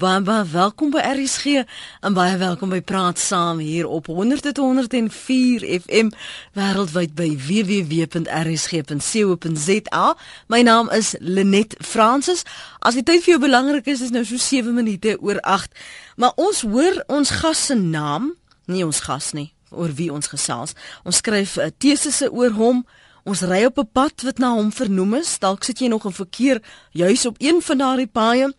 Baie baie welkom by RSG en baie welkom by Praat Saam hier op 100.104 FM wêreldwyd by www.rsg.co.za. My naam is Lenet Fransis. As die tyd vir jou belangrik is, is nou so 7 minute oor 8. Maar ons hoor ons gas se naam, nie ons gas nie, oor wie ons gesels. Ons skryf 'n tesisse oor hom. Ons ry op 'n pad wat na hom vernoem is. Dalk sit jy nog in verkeer juis op een van daardie paaie.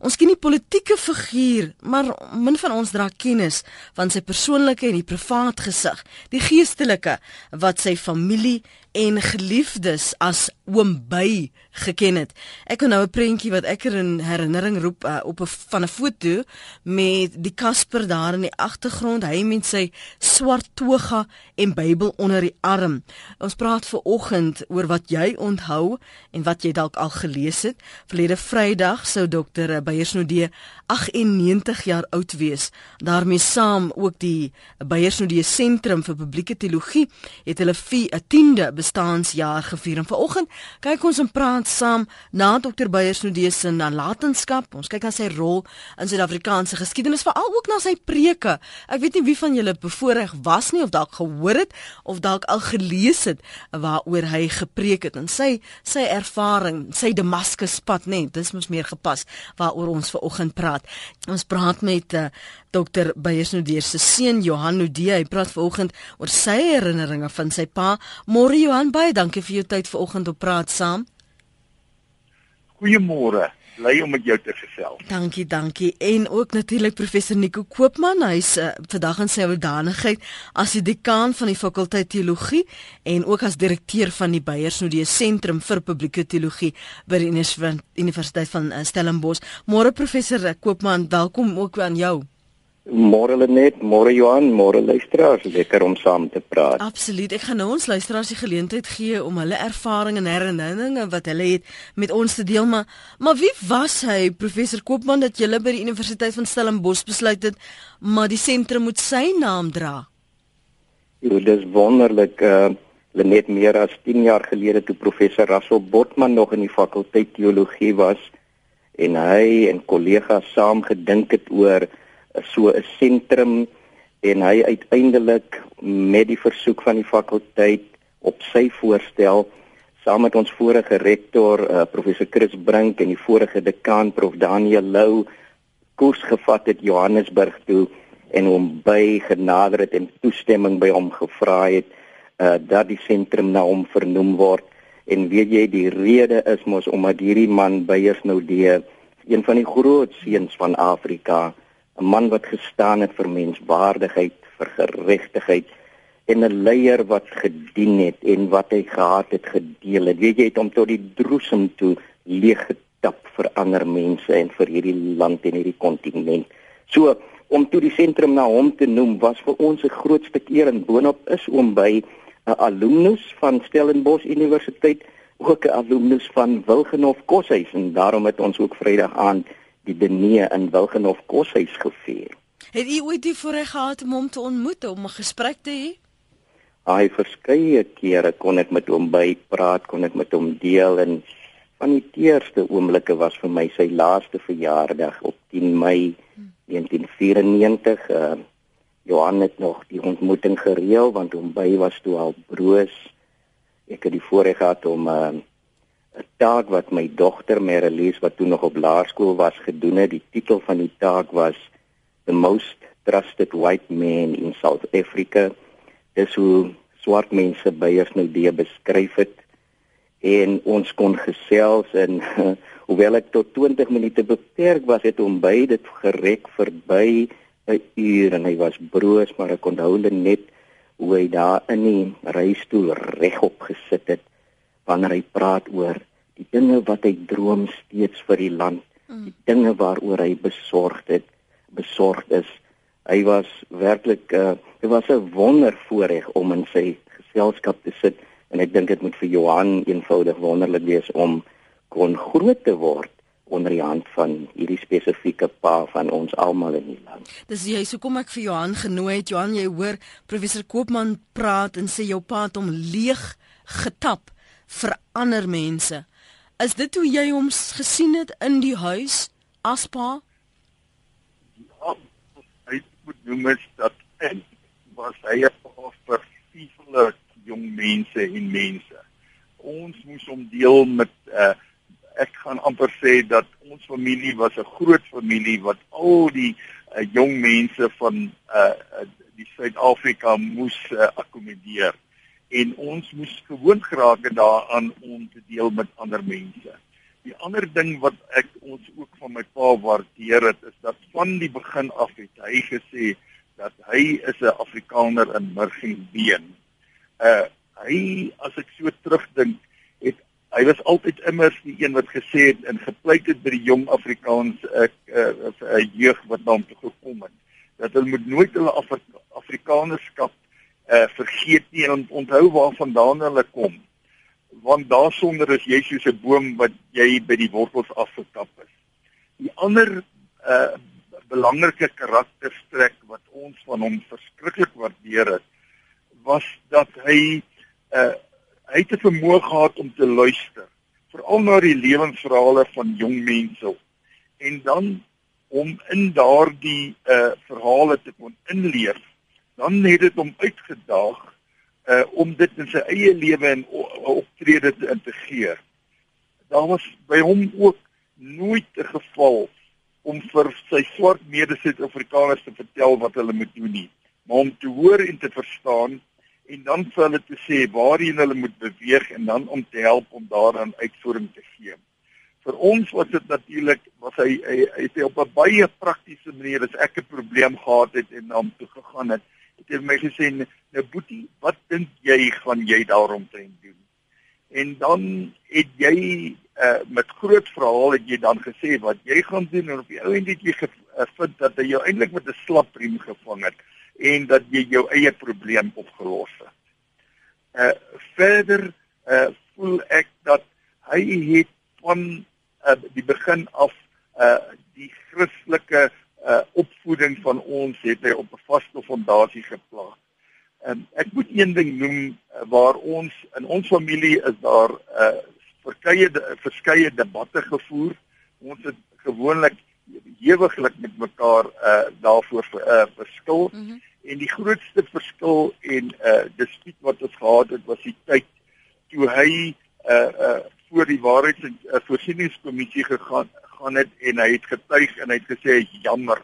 Ons ken nie politieke figuur, maar min van ons dra kennis van sy persoonlike en die privaat gesig, die geestelike wat sy familie en geliefdes as oom by geken het. Ek kan nou 'n prentjie wat ek er in herinnering roep uh, op 'n van 'n foto met die Kasper daar in die agtergrond, hy met sy swart toga en Bybel onder die arm. Ons praat ver oggend oor wat jy onthou en wat jy dalk al gelees het. Verlede Vrydag sou dokter Beyersnodee 98 jaar oud wees. daarmee saam ook die Beyersnodee Sentrum vir Publieke Teologie het hulle 'n 10de bestaanjaar gevier. En vanoggend kyk ons en praat saam na Dr. Beyersnodee se nalatenskap. Ons kyk na sy rol in Suid-Afrikaanse geskiedenis, veral ook na sy preke. Ek weet nie wie van julle bevoorreg was nie of dalk gehoor het of dalk al gelees het waaroor hy gepreek het en sy sy ervaring, sy Damaskuspad, nee, dis mos meer gepas waaroor ons vanoggend praat praat. Ons praat met uh, eh, Dr. Beyersnodeer se seun Johan Nodee. Hy praat vanoggend oor sy herinneringe van sy pa. Môre Johan, baie dankie vir jou tyd vanoggend op praat saam. Goeiemôre bly om met jou te gesels. Dankie, dankie. En ook natuurlik professor Nico Koopman, hy's uh, vandag in sy oudanigheid as die dekaan van die fakulteit teologie en ook as direkteur van die Beyersnodie Sentrum vir Publieke Teologie by die Universiteit van uh, Stellenbosch. Môre professor Koopman, welkom ook aan jou. Môre net, môre Johan, môre luisteraars, lekker om saam te praat. Absoluut. Ek gaan nou ons luisteraars die geleentheid gee om hulle ervarings en herinneringe wat hulle het met ons te deel, maar maar wie was hy, professor Koopman dat julle by die Universiteit van Stellenbosch besluit het maar die sentrum moet sy naam dra? Jo, dis wonderlik uh net meer as 10 jaar gelede toe professor Russell Botman nog in die fakulteit teologie was en hy en kollegas saam gedink het oor so 'n sentrum en hy uiteindelik met die versoek van die fakulteit op sy voorstel saam met ons vorige rektor uh, professor Chris Brink en die vorige dekaan prof Daniel Lou koers gevat het Johannesburg toe en hom by genader het en toestemming by hom gevra het uh, dat die sentrum na hom vernoem word. En weet jy die rede is mos omdat hierdie man Beyers nou die een van die groot seuns van Afrika 'n man wat gestaan het vir menswaardigheid, vir geregtigheid en 'n leier wat gedien het en wat hy gehad het gedeel het. Weet jy het hom tot die droesem toe leeg getap vir ander mense en vir hierdie land en hierdie kontinent. So om toe die sentrum na hom te noem was vir ons 'n groot stuk eer en boonop is oom by 'n alumnus van Stellenbosch Universiteit ook 'n alumnus van Wilgenhof Koshuis en daarom het ons ook Vrydag aand die Denee in Wilgenhof koshuis gevier. Het u ooit die voorreg gehad om hom te ontmoet om 'n gesprek te hê? Hy verskeie kere kon ek met hom by praat, kon ek met hom deel en van die eerste oomblikke was vir my sy laaste verjaardag op 10 Mei 1994. Uh, Johan het nog die ontmoeting gereël want hom by was toe al broos. Ek het die voorreg gehad om uh, 'n taak wat my dogter Marilee wat toe nog op laerskool was gedoen het. Die titel van die taak was The Most Trusted White Man in South Africa. Dis hoe swart mense byers nou die beskryf het en ons kon gesels en hoewel ek tot 20 minute beperk was het hom by dit gerek verby 'n uur en hy was broos maar ek onthou net hoe hy daar in die reistool regop gesit het wanneer hy praat oor die dinge wat hy droom steeds vir die land, mm. die dinge waaroor hy besorgd het, besorgd is. Hy was werklik uh dit was 'n wonder voorreg om in sy geselskap te sit en ek dink dit moet vir Johan eenvoudig wonderlik wees om kon groot te word onder die hand van hierdie spesifieke pa van ons almal in die land. Dis jy so kom ek vir Johan genooi het. Johan, jy hoor professor Koopman praat en sê jou pa het hom leeg getap vir ander mense. Is dit hoe jy hom gesien het in die huis aspa? moet noem is dat en was hy 'n vir vele jong mense en mense. Ons moes hom deel met uh, ek gaan amper sê dat ons familie was 'n groot familie wat al die uh, jong mense van uh, die Suid-Afrika moes uh, akkommodeer en ons moes gewoond geraak daaraan om te deel met ander mense. Die ander ding wat ek ons ook van my pa waardeer het is dat van die begin af het hy gesê dat hy is 'n Afrikaner in murg en been. Uh hy as ek so terugdink het hy was altyd immers die een wat gesê het en gepleit het by die jong Afrikaans 'n uh, uh, jeug wat na hom toe gekom het dat hulle moet nooit hulle Afri Afrikanerskap uh vergeet nie en onthou waarvandaan hulle kom want daarsonder is jy soos 'n boom wat jy by die wortels afgekap is. Die ander uh belangrike karakterstrek wat ons van hom verskriklik waardeer het was dat hy uh hy het 'n vermoë gehad om te luister veral na die lewensverhale van jong mense en dan om in daardie uh verhale te kon inleef dan het dit hom uitgedaag uh om dit in sy eie lewe en optrede te integreer daar was by hom ook nooit 'n geval om vir sy swart mede-Suid-Afrikaners te vertel wat hulle moet doen nie maar om te hoor en te verstaan en dan vir hulle te sê waarheen hulle moet beweeg en dan om te help om daaraan uitvoering te gee. Vir ons was dit natuurlik was hy hy, hy het op 'n baie praktiese manier as ek 'n probleem gehad het en dan toe gegaan het, het hy my gesê nou Boetie, wat dink jy gaan jy daarom te doen? En dan het jy uh, met groot verhaal het jy dan gesê wat jy gaan doen en op die ou end het jy gevind dat hy jou eintlik met 'n slap riem gevang het en dat jy jou eie probleem opgelos het. Uh verder uh voel ek dat hy het van uh, die begin af uh die Christelike uh opvoeding van ons het hy op 'n vaste fondasie geplaas. En ek moet een ding noem uh, waar ons in ons familie is daar uh verskeie verskeie debatte gevoer. Ons het gewoonlik ewiglik met mekaar uh daarvoor uh, verskil. Mm -hmm. En die grootste verskil en uh dispuut wat ons gehad het was die tyd toe hy uh uh voor die waarheids- en uh, voorsieningskommissie gegaan gaan het en hy het getuig en hy het gesê jammer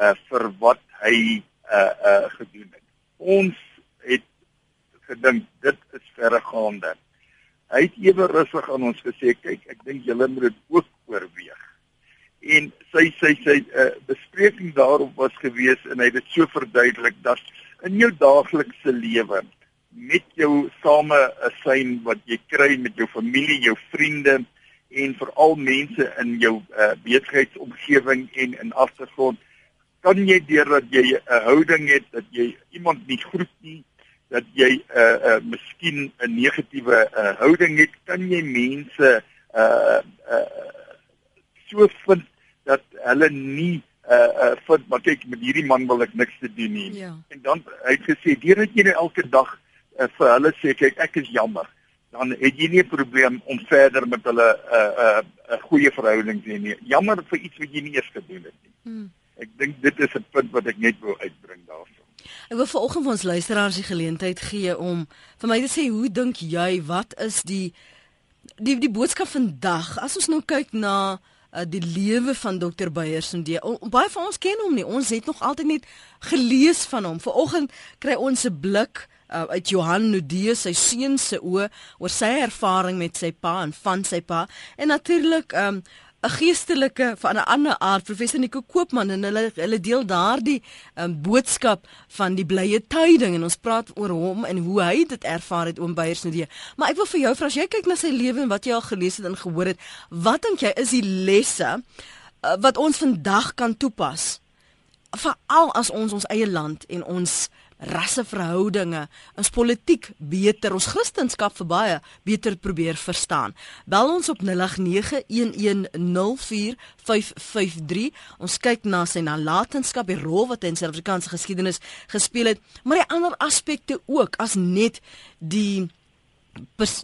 uh vir wat hy uh uh gedoen het. Ons het gedink dit is verregaande. Hy het ewe rustig aan ons gesê kyk ek dink julle moet dit ook oorweeg en sy sy sy uh, bespreking daarop was gewees en hy het dit so verduidelik dat in jou daaglikse lewe met jou same 'n sein wat jy kry met jou familie, jou vriende en veral mense in jou uh, besigheidsomgewing en in agtergrond kan jy deurdat jy 'n houding het dat jy iemand nie groet nie dat jy 'n uh, uh, miskien 'n negatiewe uh, houding het kan jy mense uh, uh, so vind dat hulle nie uh uh vind maar kyk met hierdie man wil ek niks te doen nie. Ja. En dan hy het gesê deurdat jy nou elke dag uh, vir hulle sê kyk ek is jammer, dan het jy nie 'n probleem om verder met hulle 'n uh, 'n uh, 'n goeie verhouding te hê nie. Jammer vir iets wat jy nie eers gedoen het nie. Hmm. Ek dink dit is 'n punt wat ek net wou uitbring daarvan. Ek wil vanoggend vir ons luisteraars die geleentheid gee om vir my te sê hoe dink jy wat is die die die boodskap vandag as ons nou kyk na uh, die lewe van Dr Beyers en die baie van ons ken hom nie. Ons het nog altyd net gelees van hom. Vanoggend kry ons 'n blik uh, uit Johan Nudeus sy seun se oë oor sy ervaring met sy pa en van sy pa en natuurlik um, 'n geestelike van 'n ander aard professor Nico Koopman en hulle hulle deel daardie um, boodskap van die blye tyding en ons praat oor hom en hoe hy dit ervaar het oom Beyers Nudee. Maar ek wil vir jou vra as jy kyk na sy lewe en wat jy al gelees het en gehoor het, wat dink jy is die lesse uh, wat ons vandag kan toepas? Veral as ons ons eie land en ons rasseverhoudinge, ons politiek beter, ons kristendom vir baie beter probeer verstaan. Bel ons op 0891104553. Ons kyk na sy nalatenskap, die rol wat hy in Suid-Afrikaanse geskiedenis gespeel het, maar die ander aspekte ook as net die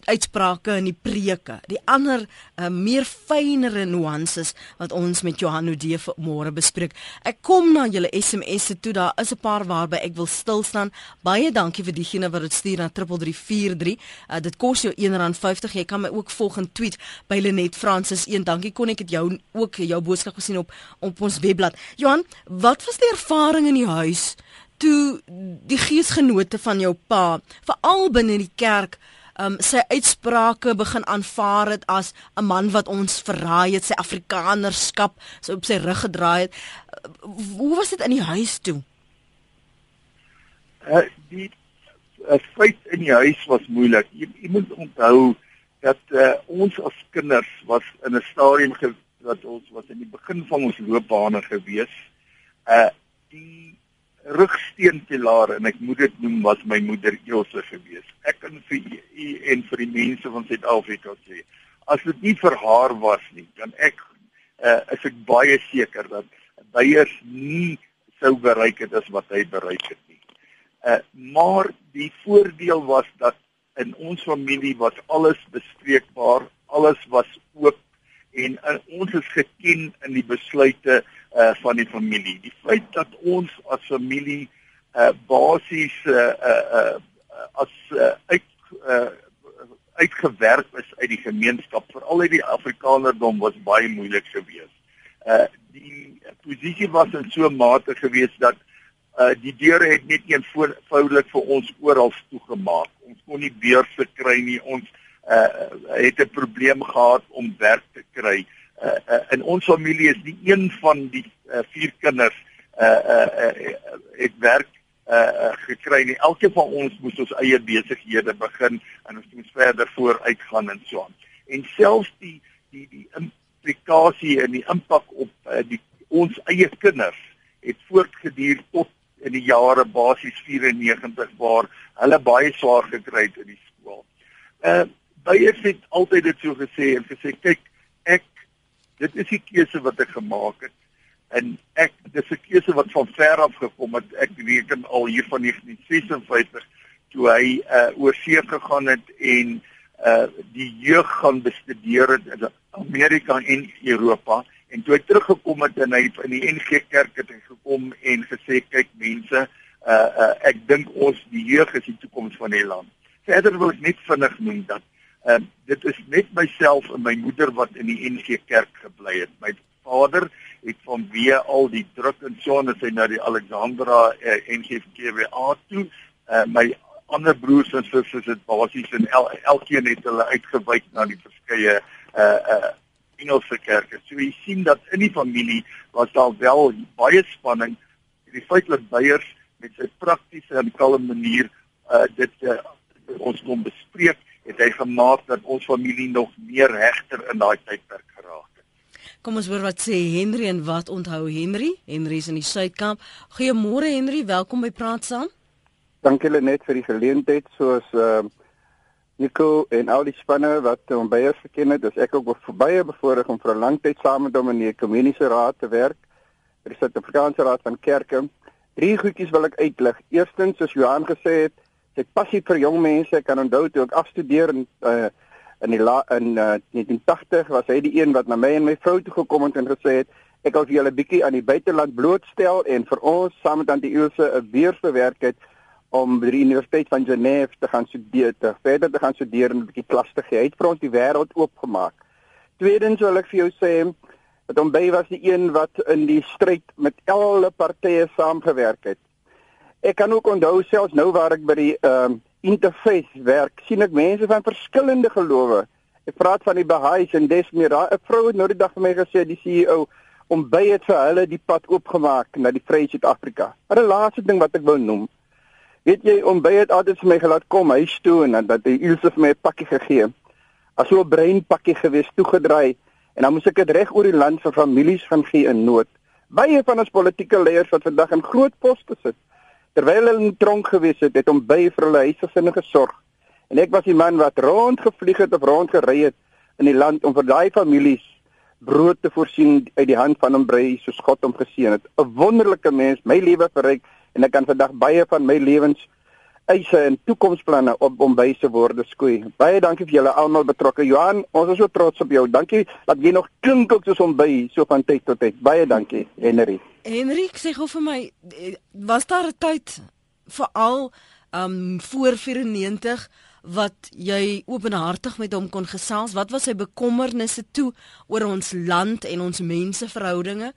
uitsprake in die preke, die ander uh, meer fynere nuances wat ons met Johan Ode môre bespreek. Ek kom na julle SMS'e toe. Daar is 'n paar waarby ek wil stil staan. Baie dankie vir diegene wat dit stuur na 3343. Uh, dit kos jou R1.50. Jy kan my ook volg en tweet by Lenet Francis 1. Dankie kon ek dit jou ook jou boodskap gesien op op ons webblad. Johan, wat was die ervaring in die huis toe die geesgenote van jou pa, veral binne die kerk um, sy uitsprake begin aanvaar het as 'n man wat ons verraai het, sy afrikanerskap so op sy rug gedraai het. Hoe was dit in die huis toe? Uh, die uh, feit in die huis was moeilik. Jy, jy moet onthou dat uh, ons as kinders was in 'n stadium wat ons was in die begin van ons loopbane gewees. Uh die rugsteunpilaar en ek moet dit noem was my moeder Elsje gewees. Ek kan vir u en vir die mense van Suid-Afrika sê, as dit nie vir haar was nie, dan ek uh, is ek baie seker dat Beyers nie sou bereik het as wat hy bereik het nie. Uh maar die voordeel was dat in ons familie was alles bespreekbaar, alles was oop en uh, ons is geken in die besluite uh van die familie. Die feit dat ons as familie uh basies uh uh, uh as uh, uit uh uitgewerk is uit die gemeenskap, veral uit die Afrikanerdom was baie moeilik geweest. Uh die posisie was in so 'n mate geweest dat uh die deure het net eenvoudig vir ons oral toegemaak. Ons kon nie beurse kry nie. Ons uh het 'n probleem gehad om werk te kry. Uh uh, uh, in ons familie is die een van die uh, vier kinders uh uh, uh het werk uh, gekry nie. Elkeen van ons moes ons eie besighede begin en ons moes verder vooruit gaan en so aan. En selfs die die die implikasie en die impak op uh, die ons eie kinders het voortgeduur tot in die jare basies 94 waar hulle baie swaar gekry het in die skool. Uh baie het altyd dit so gesê en gesê kyk ek dit is die keuse wat ek gemaak het. En ek dis 'n keuse wat van ver af gekom het. Ek reken al hier van 1956 toe hy uh, oor see gegaan het en uh die jeug gaan bestudeer het in Amerika en Europa. En toe hy teruggekom het en hy in die NG Kerk het gekom en gesê kyk mense uh, uh ek dink ons die jeug is die toekoms van die land. Verder wil ek net vinnig noem dat uh, dit is net myself en my moeder wat in die NG Kerk gebly het. My vader het vanweë al die druk en so en hy na die Alexandra uh, NG KWA toe. Uh, my ander broers en susters het basies in el, elkeen het hulle uitgewyk na die verskeie uh uh Engelse kerke. So jy sien dat in die familie was daar wel baie spanning. Die feit dat Beyers met sy praktiese en kalme manier uh dit uh, ons kon bespreek het hy gemaak dat ons familie nog meer hegter in daai tydperk geraak het. Kom ons hoor wat sê Henry en wat onthou Henry? Henry is in die Suidkamp. Goeiemôre Henry, welkom by Praat saam. Dankie net vir die geleentheid soos uh Nico en al die spanne wat hom baie geken het. Dis ek ook baie bevoorreg om vir 'n lang tyd saam met hom in die kommuniese raad te werk. Vir die Suid-Afrikaanse Raad van Kerke. Drie goedjies wil ek uitlig. Eerstens, soos Johan gesê het, sy passie vir jong mense kan onthou toe ek afstudeer in uh, in die la, in uh, 1980 was hy die een wat na my en my vrou toe gekom het en gesê het ek wil vir julle bietjie aan die buiteland blootstel en vir ons saam met aan die Eelse 'n beurs bewerk het om by die Universiteit van Genève te gaan studeer te verder te gaan studeer en 'n bietjie klas te gee. Hy het vir ons die wêreld oopgemaak. Tweedens wil ek vir jou sê dat hom by was die een wat in die stryd met alle partye saamgewerk het. Ek kan ook onthou selfs nou waar ek by die ehm uh, interface werk, sien ek mense van verskillende gelowe. Ek praat van die Baha'is en Desmira. 'n Vrou het nou die dag vir my gesê die CEO om by het vir hulle die pad oopgemaak na die Vrye Suid-Afrika. Maar die laaste ding wat ek wil noem, weet jy om by het altyd vir my gelaat kom huis toe en dat hy Ilse vir my 'n pakkie gegee. As so 'n breinpakkie gewees toegedraai en dan moes ek dit reg oor die land vir families gaan gee in nood. Baie van ons politieke leiers wat vandag in groot poste sit, terwyl hulle in tronk gewees het, het hom by vir hulle huisgesinne gesorg. En ek was die man wat rondgevlieg het of rondgery het in die land om vir daai families brood te voorsien uit die hand van hom brei soos God hom geseën het. 'n Wonderlike mens, my lewe verryk en ek kan vandag baie van my lewens eise en toekomsplanne op Bombay se woorde skoei. Baie dankie vir julle almal betrokke. Johan, ons is so trots op jou. Dankie dat jy nog klink ook soos Bombay so van tyd tot tyd. Baie dankie, Henry. Henry, sê gou vir my, eh, was daar 'n tyd veral um voor 94 wat jy openhartig met hom kon gesels? Wat was sy bekommernisse toe oor ons land en ons menseverhoudinge?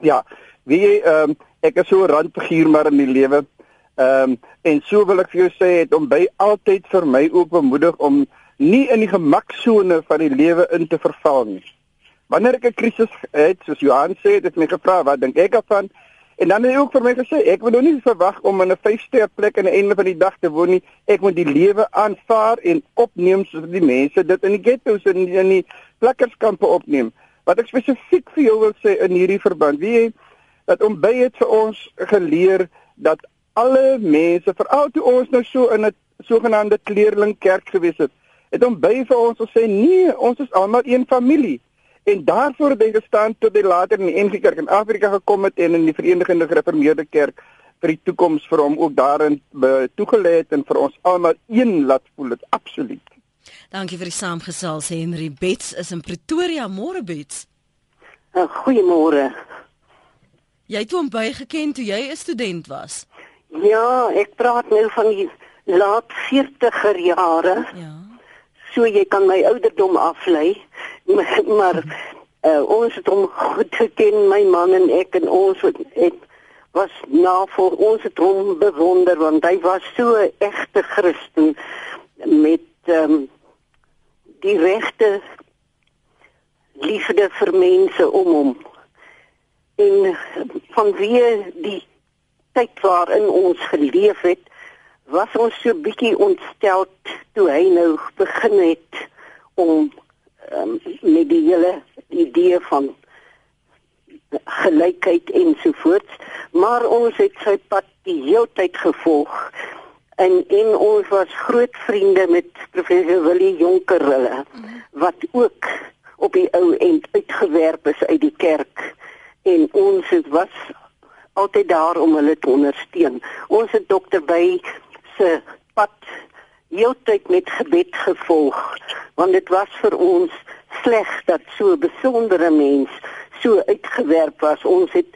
Ja, wie ehm um, ek is so 'n randfiguur maar in die lewe. Ehm um, en so wil ek vir jou sê het om by altyd vir my ook bemoedig om nie in die gemaksone van die lewe in te verval nie. Wanneer ek 'n krisis het, soos Johan sê, het ek my gevra wat dink ek daarvan? En dan het hy ook vir my gesê, ek moet nou nie verwag om in 'n vyfster plek aan die einde van die dag te woon nie. Ek moet die lewe aanvaar en opneem soos die mense dit in die ghettos en in die plekkerskampe opneem. Wat ek spesifiek vir jou wil sê in hierdie verband, wie jy dat om by het vir ons geleer dat alle mense, veral toe ons nou so in 'n sogenaamde kleerlingkerk gewees het, het hom by vir ons gesê nee, ons is almal een familie. En daarvoor het hy gestaan tot hy later in die NG Kerk in Afrika gekom het en in die Verenigde Gereformeerde Kerk vir die toekoms vir hom ook daarin toegelê het en vir ons almal een laat voel dit absoluut. Dankie vir die saamgesels Henry Bets is in Pretoria môre Bets. Goeiemôre. Jy het hom bygeken toe jy 'n student was. Ja, ek praat nou van die laat 40er jare. Ja. So jy kan my ouderdom aflei. Maar, maar uh, ons het hom goed geken, my man en ek en ons het, het was na vir ons het hom bewonder want hy was so 'n egte Christen met um, die regte liefde vir mense om hom. En vanweë die tyd waarin ons geleef het, was ons so bietjie ontstel toe hy nou begin het om um, met die hele idee van gelykheid ensovoorts, maar ons het sy pad die hele tyd gevolg. En en ons was groot vriende met professor Willie Jonkerille wat ook op die ou end uitgewerp is uit die kerk en ons was altyd daar om hulle te ondersteun. Ons het dokter by se pad heeltyd met gebed gevolg want dit was vir ons sleg dat so 'n besondere mens so uitgewerp was. Ons het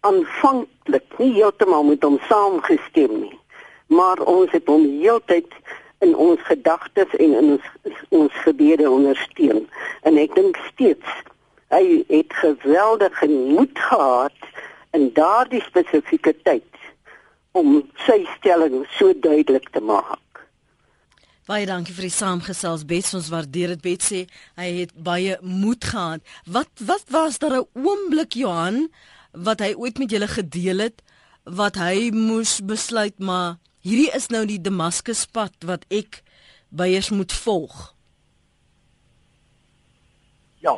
aanvanklik nie heeltemal met hom saamgestem nie, maar ons het hom heeltyd in ons gedagtes en in ons ons gebede ondersteun. En ek dink steeds hy het geweldige moed gehad in daardie spesifieke tyd om sy stelling so duidelik te maak. Baie dankie vir die saamgesels Bets ons waardeer dit Bet sê hy het baie moed gehad. Wat wat was daar 'n oomblik Johan wat hy ooit met julle gedeel het wat hy moes besluit maar hierdie is nou die Damaskuspad wat ek byers moet volg. Ja.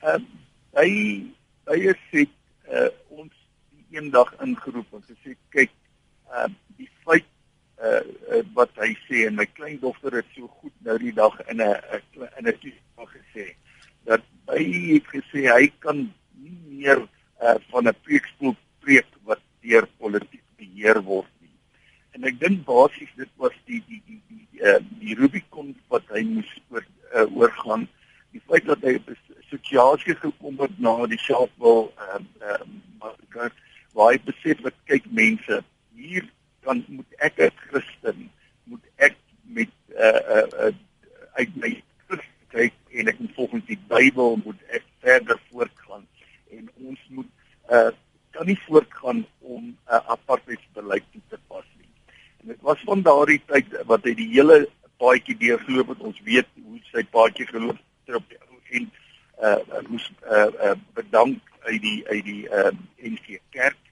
Ehm uh, hy hy het uh, ons eendag ingeroep en gesê kyk uh die feit uh, uh wat hy sê en my kleindogter het so goed nou die dag in 'n in 'n toespraak gesê dat hy het gesê hy kan nie meer uh van 'n preekstoel preek wat deur politiek beheer word nie. En ek dink basies dit was die die die die uh, die Rubicon wat hy moes oor uh, oorgaan. Die feit dat hy situasie gekom het na die selfwil ehm uh, ehm uh, waar hy besef dat kyk mense hier kan moet ek as Christen moet ek met uh uh, uh uit my kyk en ek moet volgens die Bybel moet ek verder voortgaan en ons moet uh kan nie voortgaan om 'n uh, apartheidsbeleid toe te pas nie. En dit was van daardie tyd wat hy die hele paadjie deurgeloop het. Ons weet hoe sy paadjie geloop het op die ou en uh moes uh, uh bedank uit die uit die uh NG Kerk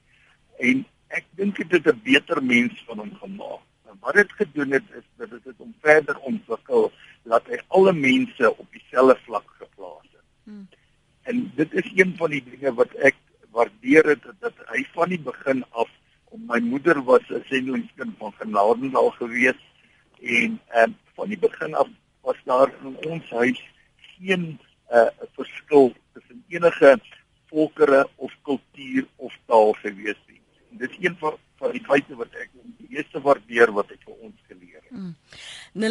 en ek dink dit het 'n beter mens van hom gemaak. En wat dit gedoen het is dat dit het hom verder ontwikkel dat hy alle mense op dieselfde vlak geplaas het. Hmm. En dit is een van die dinge wat ek waardeer het dat, hy van die begin af om my moeder was 'n sendelingskind van Genadendal gewees en ehm um, van die begin af was daar in ons huis geen 'n uh, verskil tussen enige volkere of kultuur of taal gewees nie dit is een van van die feite wat ek meeste waardeer wat hy vir ons geleer het. Mm. 0891104553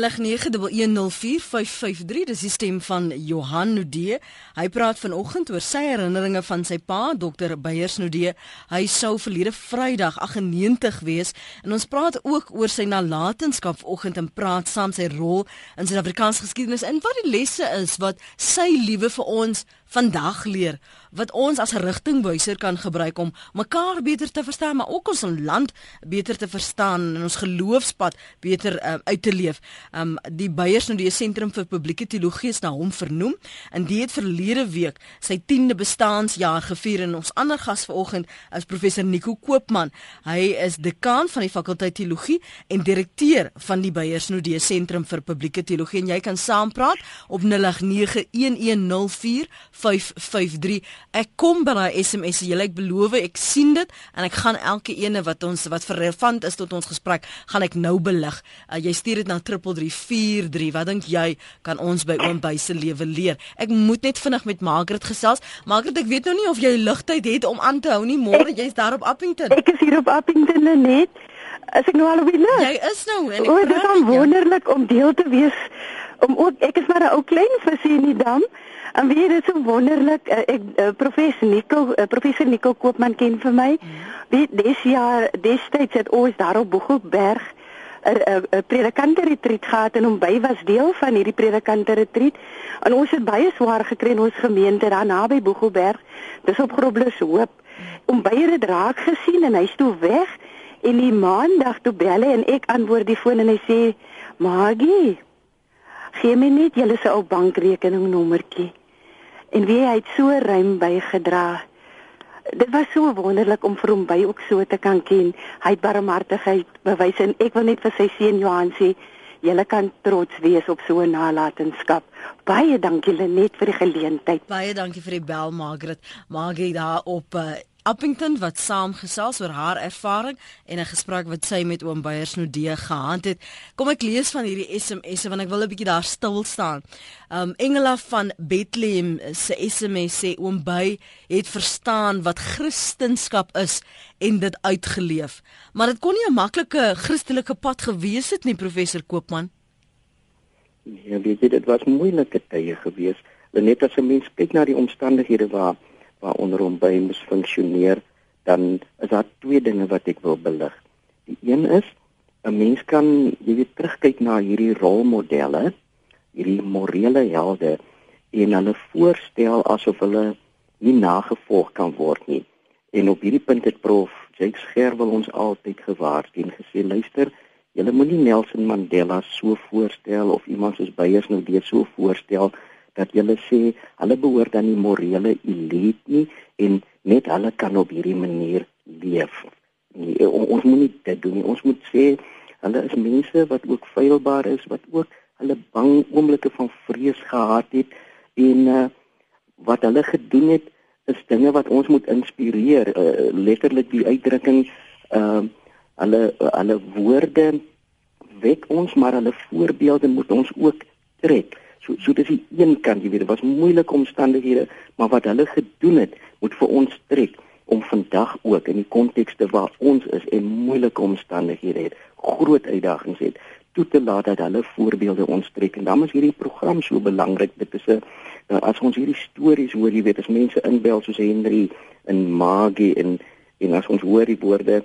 dis die stem van Johan Nudee. Hy praat vanoggend oor sy herinneringe van sy pa, Dr. Beyers Nudee. Hy sou verlede Vrydag 98 wees en ons praat ook oor sy nalatenskap vanoggend en praat saam sy rol in Suid-Afrikaanse geskiedenis en wat die lesse is wat sy liewe vir ons vandag leer wat ons as 'n rigtingwyser kan gebruik om mekaar beter te verstaan maar ook ons land beter te verstaan en ons geloofspad beter uh, uit te leef. Um die Beyers nou die sentrum vir publieke teologie is na hom vernoem en die het verlede week sy 10de bestaanjaar gevier en ons ander gas vanoggend is professor Nico Koopman. Hy is dekaan van die fakulteit teologie en direkteur van die Beyers nou die sentrum vir publieke teologie en jy kan saampraat op 08911045 553. Ek kom by daai SMS se. Julle ek beloof ek sien dit en ek gaan elke ene wat ons wat relevant is tot ons gesprek, gaan ek nou belig. Uh, jy stuur dit na 3343. Wat dink jy kan ons by oom by se lewe leer? Ek moet net vinnig met Margaret gesels. Margaret, ek weet nou nie of jy ligtheid het om aan te hou nie. Môre jy's daar op Appington. Ek is hier op Appington net. As ek nou al die lig. Jy is nou en ek O, dit is wonderlik om deel te wees om ook ek is maar 'n ou klein visie in die dam. En wie dit so wonderlik uh, ek uh, professor Nico uh, professor Nico Koopman ken vir my. Wie dis jaar destyds het ons daar op Boegelberg predikante retreat gehad en hom by was deel van hierdie predikante retreat. En ons het baie swaar gekry in ons gemeente daar naby Boegelberg. Dis op Groblershoop. hoop. Om baie dit raak gesien en hy's toe weg en die maandag toe bel hy en ek antwoord die foon en hy sê Magie gee my net julle se ou bankrekeningnommertjie en wie hy het so ruim bygedra. Dit was so wonderlik om vir hom by ook so te kan ken. Hy het barmhartigheid bewys en ek wil net vir sy seun Johan sê, julle kan trots wees op so 'n nalatenskap. Baie dankie Lenet vir die geleentheid. Baie dankie vir die bel Margaret. Margie daar op uh, Appington wat saamgesels oor haar ervaring en 'n gesprek wat sy met oom Beyers Nodee gehad het. Kom ek lees van hierdie SMS'e want ek wil 'n bietjie daar stil staan. Um Engela van Bethlehem se SMS sê oom Bey het verstaan wat Christendom is en dit uitgeleef. Maar dit kon nie 'n maklike Christelike pad gewees het nie, professor Koopman. Ja, weet jy, dit was moeilike tye gewees. Net as 'n mens kyk na die omstandighede waar waaronder hom by moes funksioneer, dan is daar twee dinge wat ek wil belig. Die een is 'n mens kan jy weet terugkyk na hierdie rolmodelle, hierdie morele helde en hulle voorstel asof hulle nie nagevolg kan word nie. En op hierdie punt het prof Jake Scherwel ons altyd gewaarsku en gesê luister, jy moenie Nelson Mandela so voorstel of iemand soos Beyers nou weer so voorstel dat julle sê hulle behoort aan die morele elite nie en net hulle kan op hierdie manier leef. Nie, on, ons moet nie dit doen nie. Ons moet sê hulle is mense wat ook feilbaar is, wat ook hulle bang oomblikke van vrees gehad het en uh, wat hulle gedoen het is dinge wat ons moet inspireer. Uh, letterlik die uitdrukking ehm uh, hulle hulle woorde wek ons maar hulle voorbeelde moet ons ook trek. So so dis die een kant, jy weet, dit was moeilike omstandighede, maar wat hulle gedoen het, moet vir ons trek om vandag ook in die kontekste waar ons is en moeilike omstandighede het, groot uitdagings het, toe te laat dat hulle voorbeelde ons trek. En dan is hierdie program so belangrik. Dit is 'n nou, as ons hierdie stories hoor, jy weet, as mense inbel soos Henry en Maggie en en as ons hoor die woorde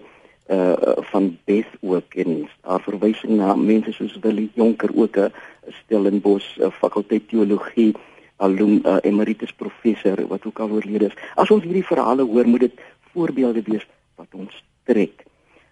uh van Beth ook en haar verwysing na mense soos Willie Jonker ook 'n Stellenbosch uh, fakulteit teologie alum uh, emeritus professor wat ook al oorlede is. As ons hierdie verhale hoor, moet dit voorbeelde wees wat ons trek.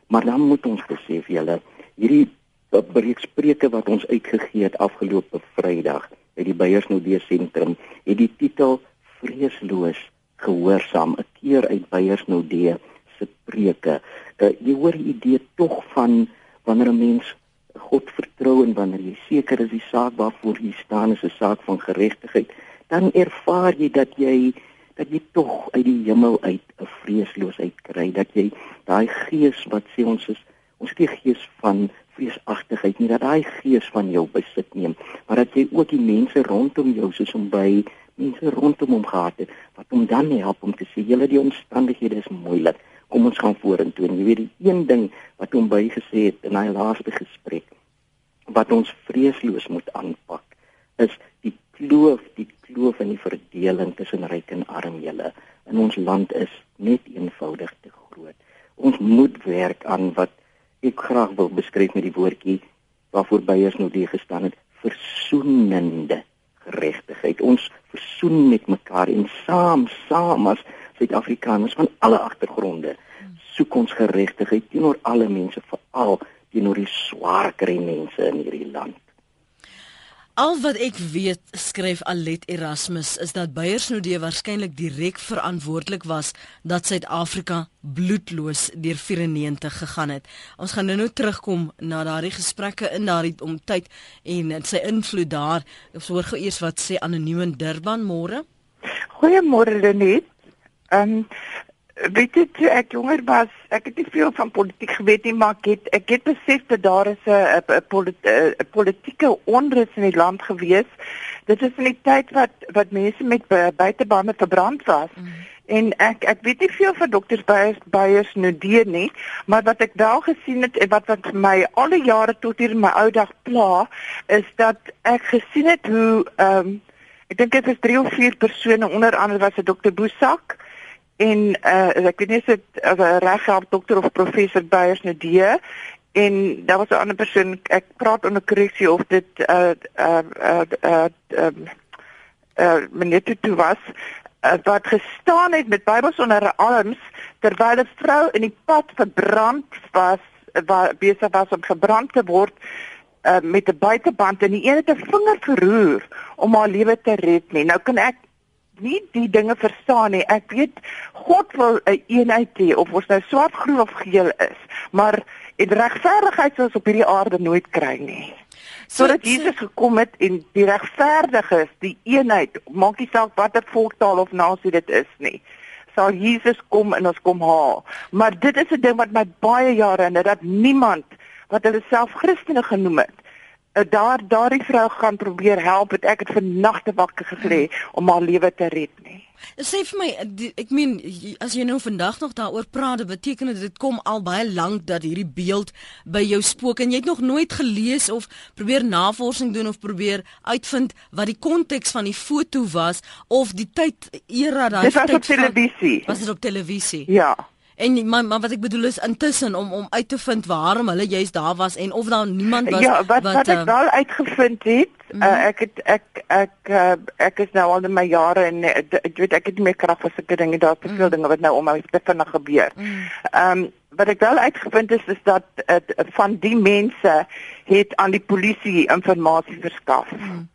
Maar dan moet ons besef julle hierdie uh, breekspreuke wat ons uitgegee het afgelope Vrydag by die Beyersnodee sentrum het die titel vreesloos gehoorsaam 'n keer uit Beyersnodee se preke. Uh, jy hoor die idee tog van wanneer 'n mens God vertrou en wanneer jy seker is die saak waarvoor jy staan is 'n saak van geregtigheid, dan ervaar jy dat jy dat jy tog uit die hemel uit 'n vreesloosheid kry, dat jy daai gees wat sê ons is ons het die gees van vreesagtigheid nie dat daai gees van jou besit neem, maar dat jy ook die mense rondom jou soos om by mense rondom hom gehad het wat hom dan help om te sê julle die omstandighede is moeilik kom ons gaan vorentoe. En jy weet die een ding wat hom bygesê het in hy laaste gesprek wat ons vreesloos moet aanpak is die kloof, die kloof in die verdeling tussen ryk en arm julle in ons land is net eenvoudig te groot. Ons moet werk aan wat ek graag wil beskryf met die woordjie waarvoor Beyers nou die gestaan het, versoenende geregtigheid. Ons versoen met mekaar en saam, saam as Suid-Afrikaners van alle agtergronde soek ons geregtigheid teenoor alle mense, veral teenoor die swaar kry mense in hierdie land. Al wat ek weet, skryf Alet Erasmus, is dat Beyersnodee waarskynlik direk verantwoordelik was dat Suid-Afrika bloedloos deur 94 gegaan het. Ons gaan nou-nou terugkom na daardie gesprekke in daardie om tyd en sy invloed daar. Ons hoor gou eers wat sê anoniem in Durban môre. Goeiemôre Lenet. Ehm um, weet jy toe ek jonger was, ek het nie veel van politiek geweet nie, maar ek het ek het besef dat daar is 'n 'n politieke onrus in die land gewees. Dit is in die tyd wat wat mense met buitebande verbrand was. Mm. En ek ek weet nie veel van dokters Beyers Beyers die nie, maar wat ek wel gesien het en wat wat my al die jare tot hier in my ou dag pla, is dat ek gesien het hoe ehm um, ek dink dit is drie of vier persone onder andere was 'n dokter Boesak en uh, ek weet nie of dit as 'n reghelp dokter of professor Beyers nou die en daar was 'n ander persoon ek praat onder korreksie of dit uh uh uh uh um, uh meneer Tutu was uh, wat gestaan het met Bybels onder haar arms terwyl 'n vrou in die pad verbrand was waar besig was om gebrand te word uh, met 'n buiteband en die een het 'n vinger verroer om haar lewe te red nie. Nou kan ek nie die dinge verstaan nie. Ek weet God wil 'n een eenheid hê of ons nou swart, groen of geel is, maar en regverdigheid sal ons op hierdie aarde nooit kry nie. Sodat so, Jesus gekom het en die regverdige is, die eenheid, maak nie saak watter volktaal of nasie dit is nie. Sal Jesus kom en ons kom haal. Maar dit is 'n ding wat my baie jare en dat niemand wat hulle self Christene genoem het, daar daardie vrou gaan probeer help het ek het vir nagte wakker gelê om haar lewe te red nie. Sê vir my ek meen as jy nou vandag nog daaroor praat, beteken dit dit kom al baie lank dat hierdie beeld by jou spook en jy het nog nooit gelees of probeer navorsing doen of probeer uitvind wat die konteks van die foto was of die tyd era daai tyd was op televisie. Was dit op televisie? Ja. En maar, maar wat ek bedoel is intussen om om uit te vind waarom hulle juist daar was en of daar niemand was Ja, wat wat, wat ek uh, wel uitgevind het, mm -hmm. uh, ek het ek ek uh, ek is nou al in my jare en ek weet ek het nie meer krag vir sulke dinge, daar's te veel mm -hmm. dinge wat nou om my te vinnig gebeur. Ehm mm um, wat ek wel uitgevind is is dat uh, van die mense het aan die polisie inligting verskaf. Mm -hmm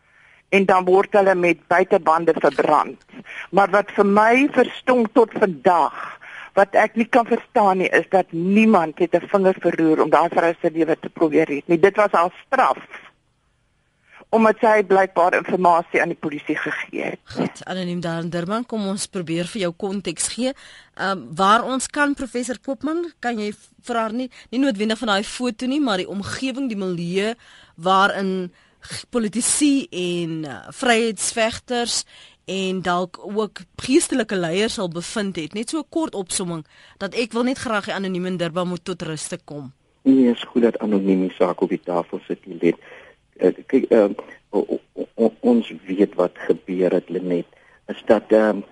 en dan word hulle met buitebande verbrand. Maar wat vir my verstom tot vandag wat ek nie kan verstaan nie is dat niemand het 'n vinger verroer om daai vrou se lewe te probeer red nie. Dit was al straf omdat sy blykbaar inligting aan die polisie gegee het. Goed, anoniem daar in Durban, kom ons probeer vir jou konteks gee. Ehm um, waar ons kan professor Koopman, kan jy vir haar nie nie noodwendig van daai foto nie, maar die omgewing, die milieu waarin politici en uh, vryheidsvegters en dalk ook geestelike leiers sal bevind het. Net so 'n kort opsomming dat ek wil net graag die anoniem in Durban moet tot rus te kom. Nee, is goed dat anoniem die saak op die tafel sit hier net. Uh, kyk, uh, ons weet wat gebeur het Lenet. Is dat ehm uh,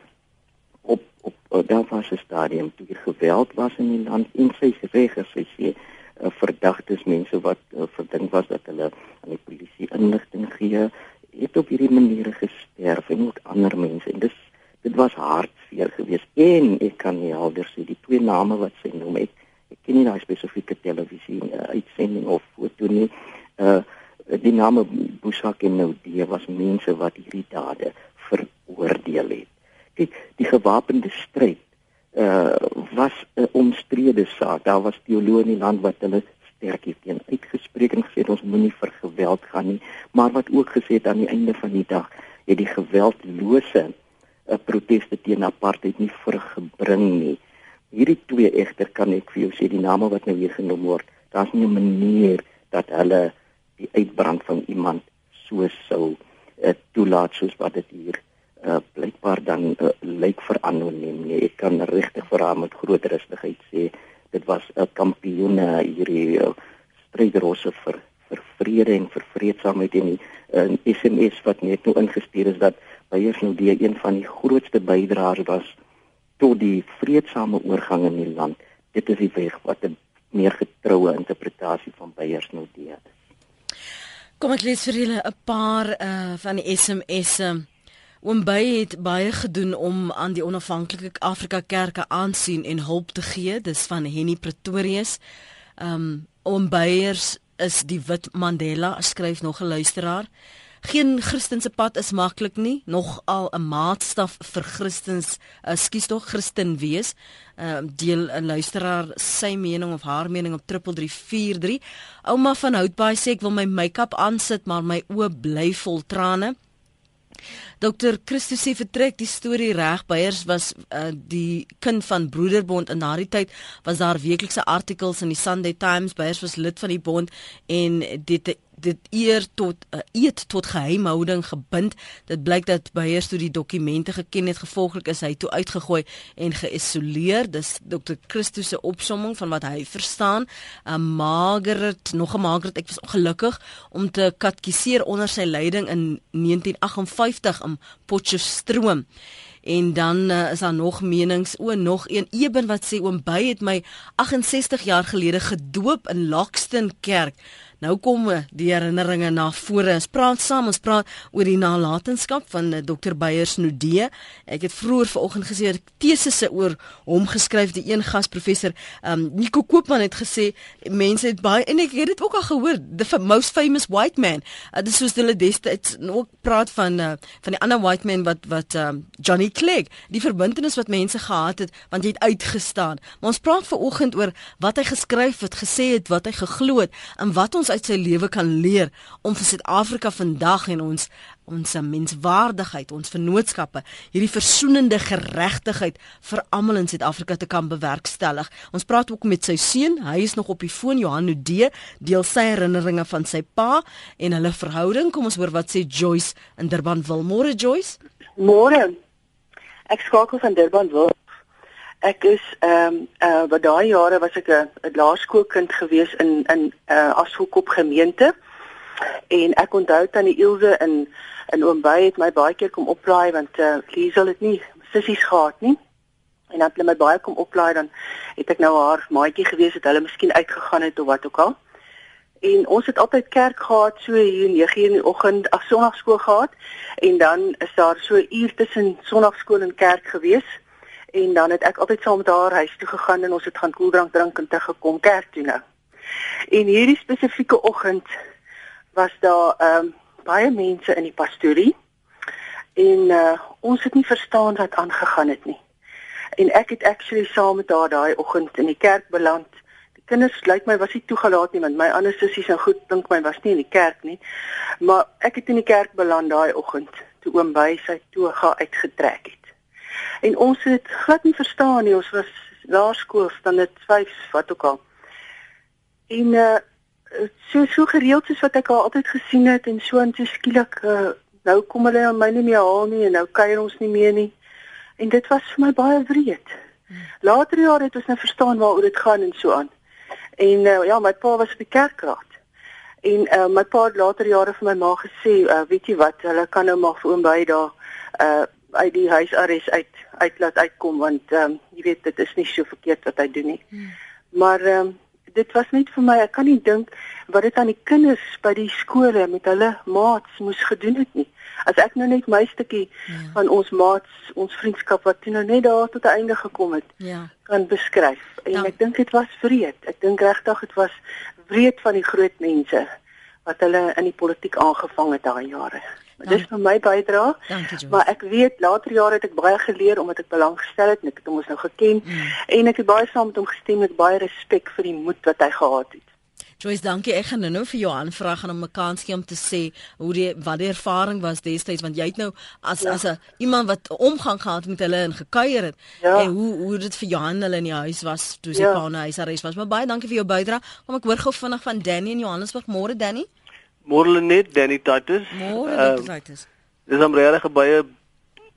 op op daar was 'n stadium toe die geweld was in die land en sy regers sy sê uh, verdagtes mense wat uh, verdink was dat hulle aan die polisie inligting gee het op hierdie maniere gesterf en ook ander mense. En dis dit was hartseer geweest. En ek kan nie helder sê die twee name wat sy noem ek ek ken nie daai spesifieke televisie uh, uitsending of foto nie. Uh die name Bushak en Noudie was mense wat hierdie dade veroordeel het. Kyk die gewapende stryd uh was 'n omstrede saak. Daar was teoloë in die land wat hulle sterk hier teen uitgespreek en gesê ons moenie vir geweld gaan nie, maar wat ook gesê het aan die einde van die dag het die geweldlose 'n uh, proteste teen apartheid nie vruggebring nie. Hierdie twee egter kan ek vir jou sê die name wat nou hier genoem word, daar's nie 'n manier dat hulle die uitbrand van iemand so sou uh, toelaat soos wat dit hier uh, blykbaar dan uh, lyk vir anoniem nie. Ek kan regtig vir haar met groot rustigheid sê dit was 'n kampioen hierdie uh, strydrosse vir vir vrede en vir vredesaamheid en 'n SMS wat net nou ingestuur is dat Beyers nou die een van die grootste bydraers was tot die vredesame oorgang in die land. Dit is die weg wat 'n meer getroue interpretasie van Beyers nou die is. Kom ek lees vir julle 'n paar uh van die SMS'e. Oom Bey het baie gedoen om aan die onafhanklike Afrika kerke aansien en hulp te gee. Dis van Henny Pretorius. Um Oom Beyers is die wit Mandela, skryf nog 'n luisteraar. Geen Christense pad is maklik nie, nog al 'n maatstaf vir Christens, ekskuus tog Christen wees. Ehm uh, deel 'n luisteraar sy mening of haar mening op 3343. Ouma van Houtbaai sê ek wil my make-up aansit, maar my oë bly vol trane. Dr. Christus sê vertrek die storie reg beiers was uh, die kind van Broederbond in daardie tyd was daar weeklikse artikels in die Sunday Times beiers was lid van die bond en dit dit eer tot 'n uh, eh, eet tot geheimhouding gebind. Dit blyk dat Beyers toe die dokumente geken het, gevolglik is hy toe uitgegooi en geïsoleer. Dis Dr. Christus se opsomming van wat hy verstaan. 'n uh, Margaret, nog 'n Margaret, ek was ongelukkig om te katkiseer onder sy leiding in 1958 in Potchefstroom. En dan uh, is daar nog menings, o nog een Eben wat sê oom Bey het my 68 jaar gelede gedoop in Lockston Kerk. Nou kom eh, die herinneringe na vore. Ons praat saam, ons praat oor die nalatenskap van eh, Dr Beyers Nudee. Ek het vroeër vanoggend gesê dat tesisse oor hom geskryf die een gas professor um Nico Koopman het gesê mense het baie en ek het dit ook al gehoor the most famous white man. Uh, dis soos hulle destyds ook praat van uh, van die ander white man wat wat um Johnny Clegg, die verbintenis wat mense gehad het want jy het uitgestaan. Maar ons praat vanoggend oor wat hy geskryf het, gesê het, wat hy geglo het en wat ons uit sy lewe kan leer om vir Suid-Afrika vandag en ons ons menswaardigheid, ons vennootskappe, hierdie versoenende geregtigheid vir almal in Suid-Afrika te kan bewerkstellig. Ons praat ook met sy seun, hy is nog op die foon Johan Nudee, deel sy herinneringe van sy pa en hulle verhouding. Kom ons hoor wat sê Joyce in Durban wil. Môre Joyce? Môre. Ek skakel van Durban wil. Ek is ehm um, uh wat daai jare was ek 'n laerskoolkind gewees in in uh Ashoekop gemeente. En ek onthou tannie Ilse in in Oombay het my baie keer kom oplaai want uh Liesel het nie sissies gehad nie. En dan het hulle my baie kom oplaai dan het ek nou haar maatjie gewees het hulle miskien uitgegaan het of wat ook al. En ons het altyd kerk gehad so hier 9:00 in die oggend, af Sondagskool gehad en dan is daar so 'n uur tussen Sondagskool en kerk gewees en dan het ek altyd saam met haar huis toe gegaan en ons het gaan koeldrank drink en te gekom kerk toe nou. En hierdie spesifieke oggend was daar ehm um, baie mense in die pastorie en uh, ons het nie verstaan wat aangegaan het nie. En ek het actually saam met haar daai oggend in die kerk beland. Die kinders lyk my was nie toegelaat nie want my ander sissies en goed dink my was nie in die kerk nie. Maar ek het in die kerk beland daai oggend toe oom by sy toga uitgetrek het en ons het glad nie verstaan nie ons was laerskool dit 5 wat ook al. En uh, so so gereeld soos wat ek haar altyd gesien het en so en so skielik uh, nou kom hulle aan my nie meer haal nie en nou kuier ons nie meer nie. En dit was vir my baie wreed. Later jare het ons nou verstaan waaroor dit gaan en so aan. En uh, ja my pa was op die kerkraad. En uh, my pa het later jare vir my ma gesê uh, weet jy wat hulle kan nou maar vir oom by daar uh uit die huisarrest uit uit laat uitkom want ehm um, jy weet dit is nie so verkeerd wat hy doen nie. Hmm. Maar ehm um, dit was net vir my ek kan nie dink wat dit aan die kinders by die skole met hulle maats moes gedoen het nie. As ek nou net my stukkie ja. van ons maats, ons vriendskap wat toe nou net daar tot 'n einde gekom het, ja. kan beskryf. En Dan, ek dink dit was wreed. Ek dink regtig dit was wreed van die groot mense wat hulle in die politiek aangevang het daai jare. Dis vir my bydra. Maar ek weet later jare het ek baie geleer omdat ek belang gestel het en ek het hom ons nou geken mm. en ek het baie saam met hom gestem met baie respek vir die moed wat hy gehad het. Joyce, dankie. Ek gaan nou vir Johan vra gaan om 'n kans gee om te sê hoe die wat die ervaring was destyds want jy het nou as ja. as 'n iemand wat omgang gehad met hulle en gekuier het ja. en hoe hoe dit vir Johan hulle in die huis was toe sy ja. pa na huis arrest was. Maar baie dankie vir jou bydrae. Kom ek hoor gou vinnig van Danny in Johannesburg. Môre Danny. Môre net Danny Titus. Môre uh, Titus. Dis 'n regtig baie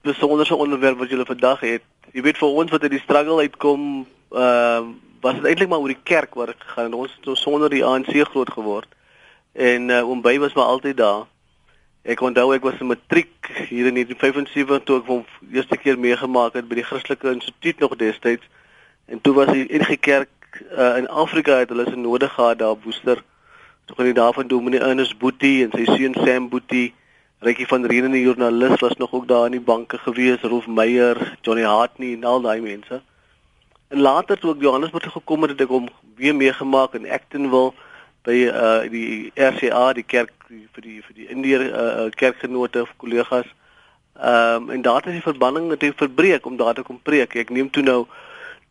besonderse onderwerp wat julle vandag het. Jy weet vir ons wat uit die struggle uitkom, ehm uh, was dit eintlik maar oor die kerk waar ek gegaan het. Ons het sonder die ANC groot geword. En uh, oom By was maar altyd daar. Ek onthou ek was in matriek hier in 1975 toe ek hom eerste keer meegemaak het by die Christelike Instituut nog destyds. En toe was die enige kerk uh, in Afrika het hulle se nodig gehad daar op Woester. Toe gaan die daar van Dominee Ernest Boetie en sy seun Sam Boetie. Rykie van Renen die joernalis was nog ook daar in die banke gewees, Rolf Meyer, Johnny Hartney en al daai mense. En later toe ek Johannesburg gekom het, het ek hom weer meegemaak in Actonville by uh die RCA die kerk vir die vir die Indiër uh kerkgenote of kollegas. Ehm um, en daar het die verbanning natuurlik verbreek om daar te kom preek. Ek neem toe nou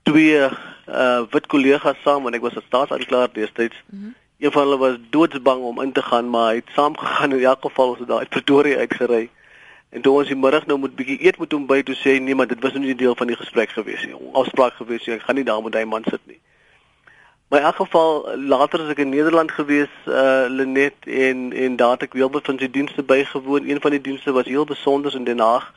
twee uh wit kollegas saam en ek was 'n staatsaanklaer destyds. Mm -hmm. Een van hulle was doodsbang om in te gaan, maar hy het saamgegaan in elk geval ons het daar uit Pretoria uitgery. En toe ons die middag nou moet bietjie eet met hom by toe sê nee, maar dit was nou nie deel van die gesprek gewees nie. Afspraak gewees, ek gaan nie daar met hy man sit nie. Maar in elk geval later as ek in Nederland gewees uh Lenet en en daar het ek wel van sy dienste bygewoon. Een van die dienste was heel besonder in Den Haag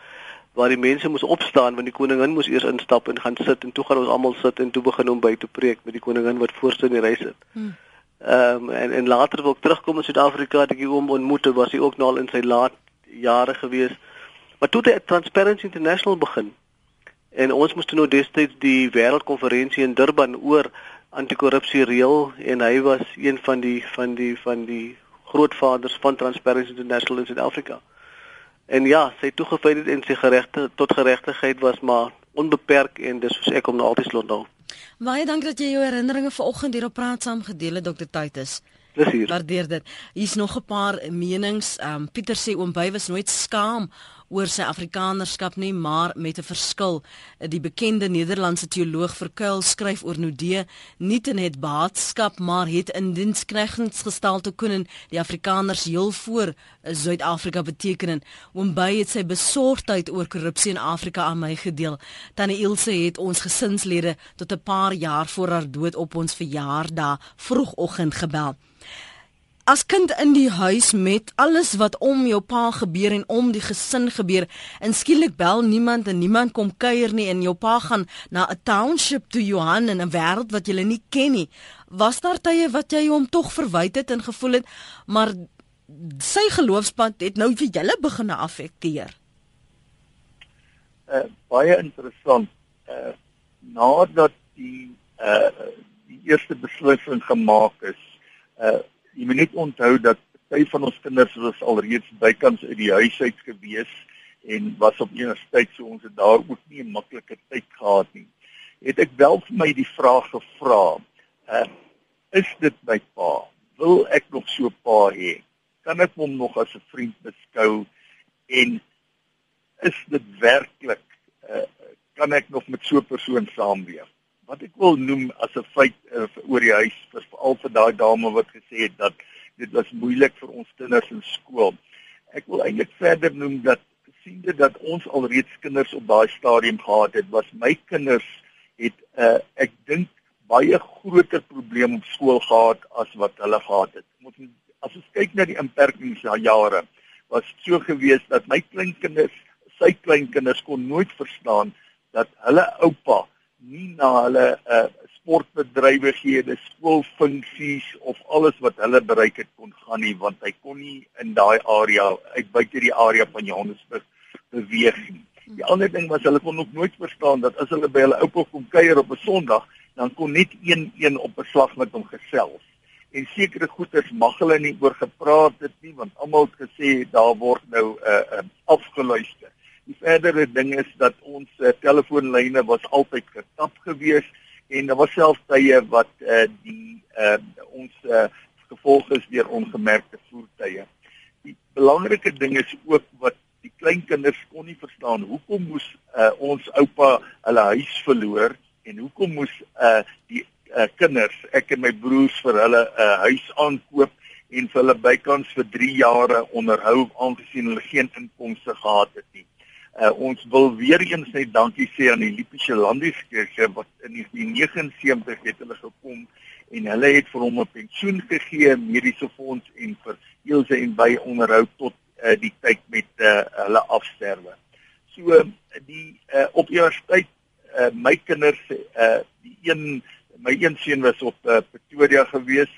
waar die mense moes opstaan want die koningin moes eers instap en gaan sit en toe gaan ons almal sit en toe begin hom by te preek met die koningin wat voorste in die ry sit. Hmm. Ehm um, en en later wil ek terugkom in Suid-Afrika het ek hom ontmoet was hy ook nou al in sy laat jare gewees. Maar toe het Transparency International begin. En ons moes toe nou destyds die wêreldkonferensie in Durban oor anti-korrupsie reël en hy was een van die van die van die grootvaders van Transparency International in Suid-Afrika. En ja, sy toegewydheid en sy geregte tot geregtigheid was maar onbeperk en dis soos ek hom nou altyd onthou. Baie dankie dat jy jou herinneringe vanoggend hier op praat saam gedeel het Dr. Titus. Plezier. Waardeer dit. Hier's nog 'n paar menings. Ehm um, Pieter sê oom by was nooit skaam oor sy afrikanerskap nie, maar met 'n verskil. Die bekende Nederlandse teoloog Verkuil skryf oor Nudee nie net baatskap, maar het in diensknegings gestel te kunnen die Afrikaners heel voor Suid-Afrika beteken. Oom by het sy besorgdheid oor korrupsie in Afrika aan my gedeel. Tannie Ilse het ons gesinslede tot 'n paar jaar voor haar dood op ons verjaardag vroegoggend gebel as kind in die huis met alles wat om jou pa gebeur en om die gesin gebeur en skielik bel niemand en niemand kom kuier nie en jou pa gaan na 'n township toe Johan in 'n wêreld wat jy nie ken nie. Was daar tye wat jy hom tog verwyd het en gevoel het maar sy geloofspad het nou vir julle begin afekteer uh, baie interessant. Uh, nadat die uh, die eerste beslissing gemaak is uh, jy moet net onthou dat baie van ons kinders was alreeds bykans uit die huis uit gewees en was op universiteit so ons het daar ook nie 'n maklike tyd gehad nie. Het ek wel vir my die vraag gevra, uh, is dit my pa? Wil ek nog so pa hê? Kan ek hom nog as 'n vriend beskou en is dit werklik uh, kan ek nog met so 'n persoon saamleef? Wat ek wil noem as 'n feit uh, oor die huis vir veral vir daai dame wat gesê het dat dit was moeilik vir ons kinders in skool. Ek wil eintlik verder noem dat siende dat ons alreeds kinders op daai stadium gehad het, was my kinders het uh, ek dink baie groter probleme op skool gehad as wat hulle gehad het. Ons as ons kyk na die inperkingsjare was so gewees dat my kleinkinders, sy kleinkinders kon nooit verstaan dat hulle oupa nie na hulle uh, sportbedrywighede, skoolfunksies of alles wat hulle bereik het kon gaan nie want hy kon nie in daai area uit buite die area van Johannesburg beweeg nie. Die ander ding was hulle kon ook nooit verstaan dat as hulle by hulle oupa kom kuier op 'n Sondag, dan kon net een een op 'n slag met hom gesels. En sekere goeters mag hulle nie oor gepraat het nie want almal het gesê daar word nou 'n uh, uh, afgeluister. Die verdere ding is dat ons uh, telefoonlyne was altyd getap gewees en daar was selfs tye wat uh, die uh, ons uh, gevolg is deur ongemerkte voertuie. Die belangrike ding is ook wat die kleinkinders kon nie verstaan hoekom moes uh, ons oupa hulle huis verloor en hoekom moes uh, die uh, kinders ek en my broers vir hulle 'n uh, huis aankoop en vir hulle bykans vir 3 jare onderhou aangesien hulle geen inkomste gehad het nie. Uh, ons wil weer eens net dankie sê aan die Lipiese Landeskerke wat in 1979 het hulle gekom en hulle het vir hom 'n pensioen gegee, mediese fonds en vir eelse en by onderhoud tot uh, die tyd met uh, hulle afsterwe. So die uh, op universiteit uh, my kinders uh, die een My een seun was op uh, Pretoria gewees.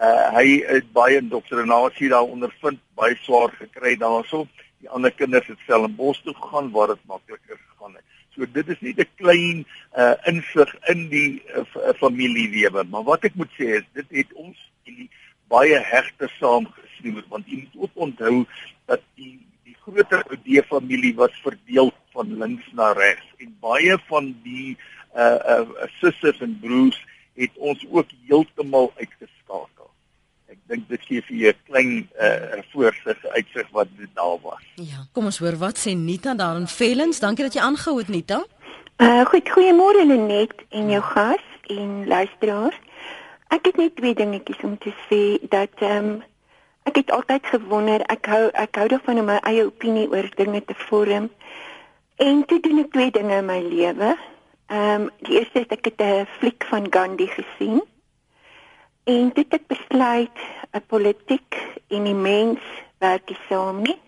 Uh, hy het baie indoktrinasie daar ondervind, baie swaar gekry daarso. Die ander kinders het Stellenbosch toe gegaan waar dit makliker gegaan het. So dit is nie 'n klein uh, insig in die uh, familielewe, maar wat ek moet sê is dit het ons baie hegte saamgesnoer want jy moet ook onthou dat die die groter Odee familie was verdeel van links na regs en baie van die uh uh susters en broers het ons ook heeltemal uitgeskakel. Dink dit gee vir jou 'n klein uh voorsig uitsig wat dit daar was. Ja, kom ons hoor wat sê Nita daar in Vellens. Dankie dat jy aangehou het Nita. Uh goed, goeiemôre Lenet en jou gas en luisteraars. Ek het net twee dingetjies om te sê dat ehm um, ek het altyd gewonder, ek hou ek hou daarvan om my eie opinie oor dinge te vorm. En toe doen ek twee dinge in my lewe. Ehm um, die eerste is ek het 'n fliek van Gandhi gesien. En dit het besluit 'n politiek en die mens werk nie saam nie.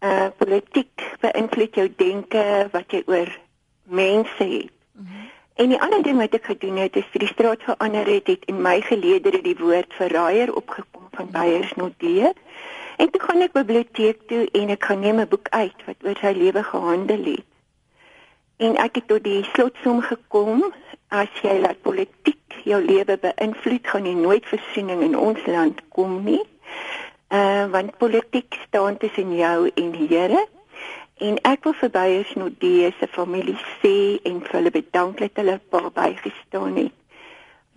uh, Politiek beïnvloed jou denke wat jy oor mense het. Mm -hmm. En die ander ding wat ek gedoen het is vir die straat verander het, het in my geleedere die woord verraaier opgekom van Beyers Notee. En toe gaan ek biblioteek toe en ek gaan neem 'n boek uit wat oor sy lewe gehandel het. En ek het tot die slotsom gekom as jy laat politiek jou lewe beïnvloed, gaan jy nooit versoening in ons land kom nie. Uh want politiek staan tussen jou en die Here. En ek wil verby is nou die se familie sê en vir hulle bedank dat hulle pa bygestaan het.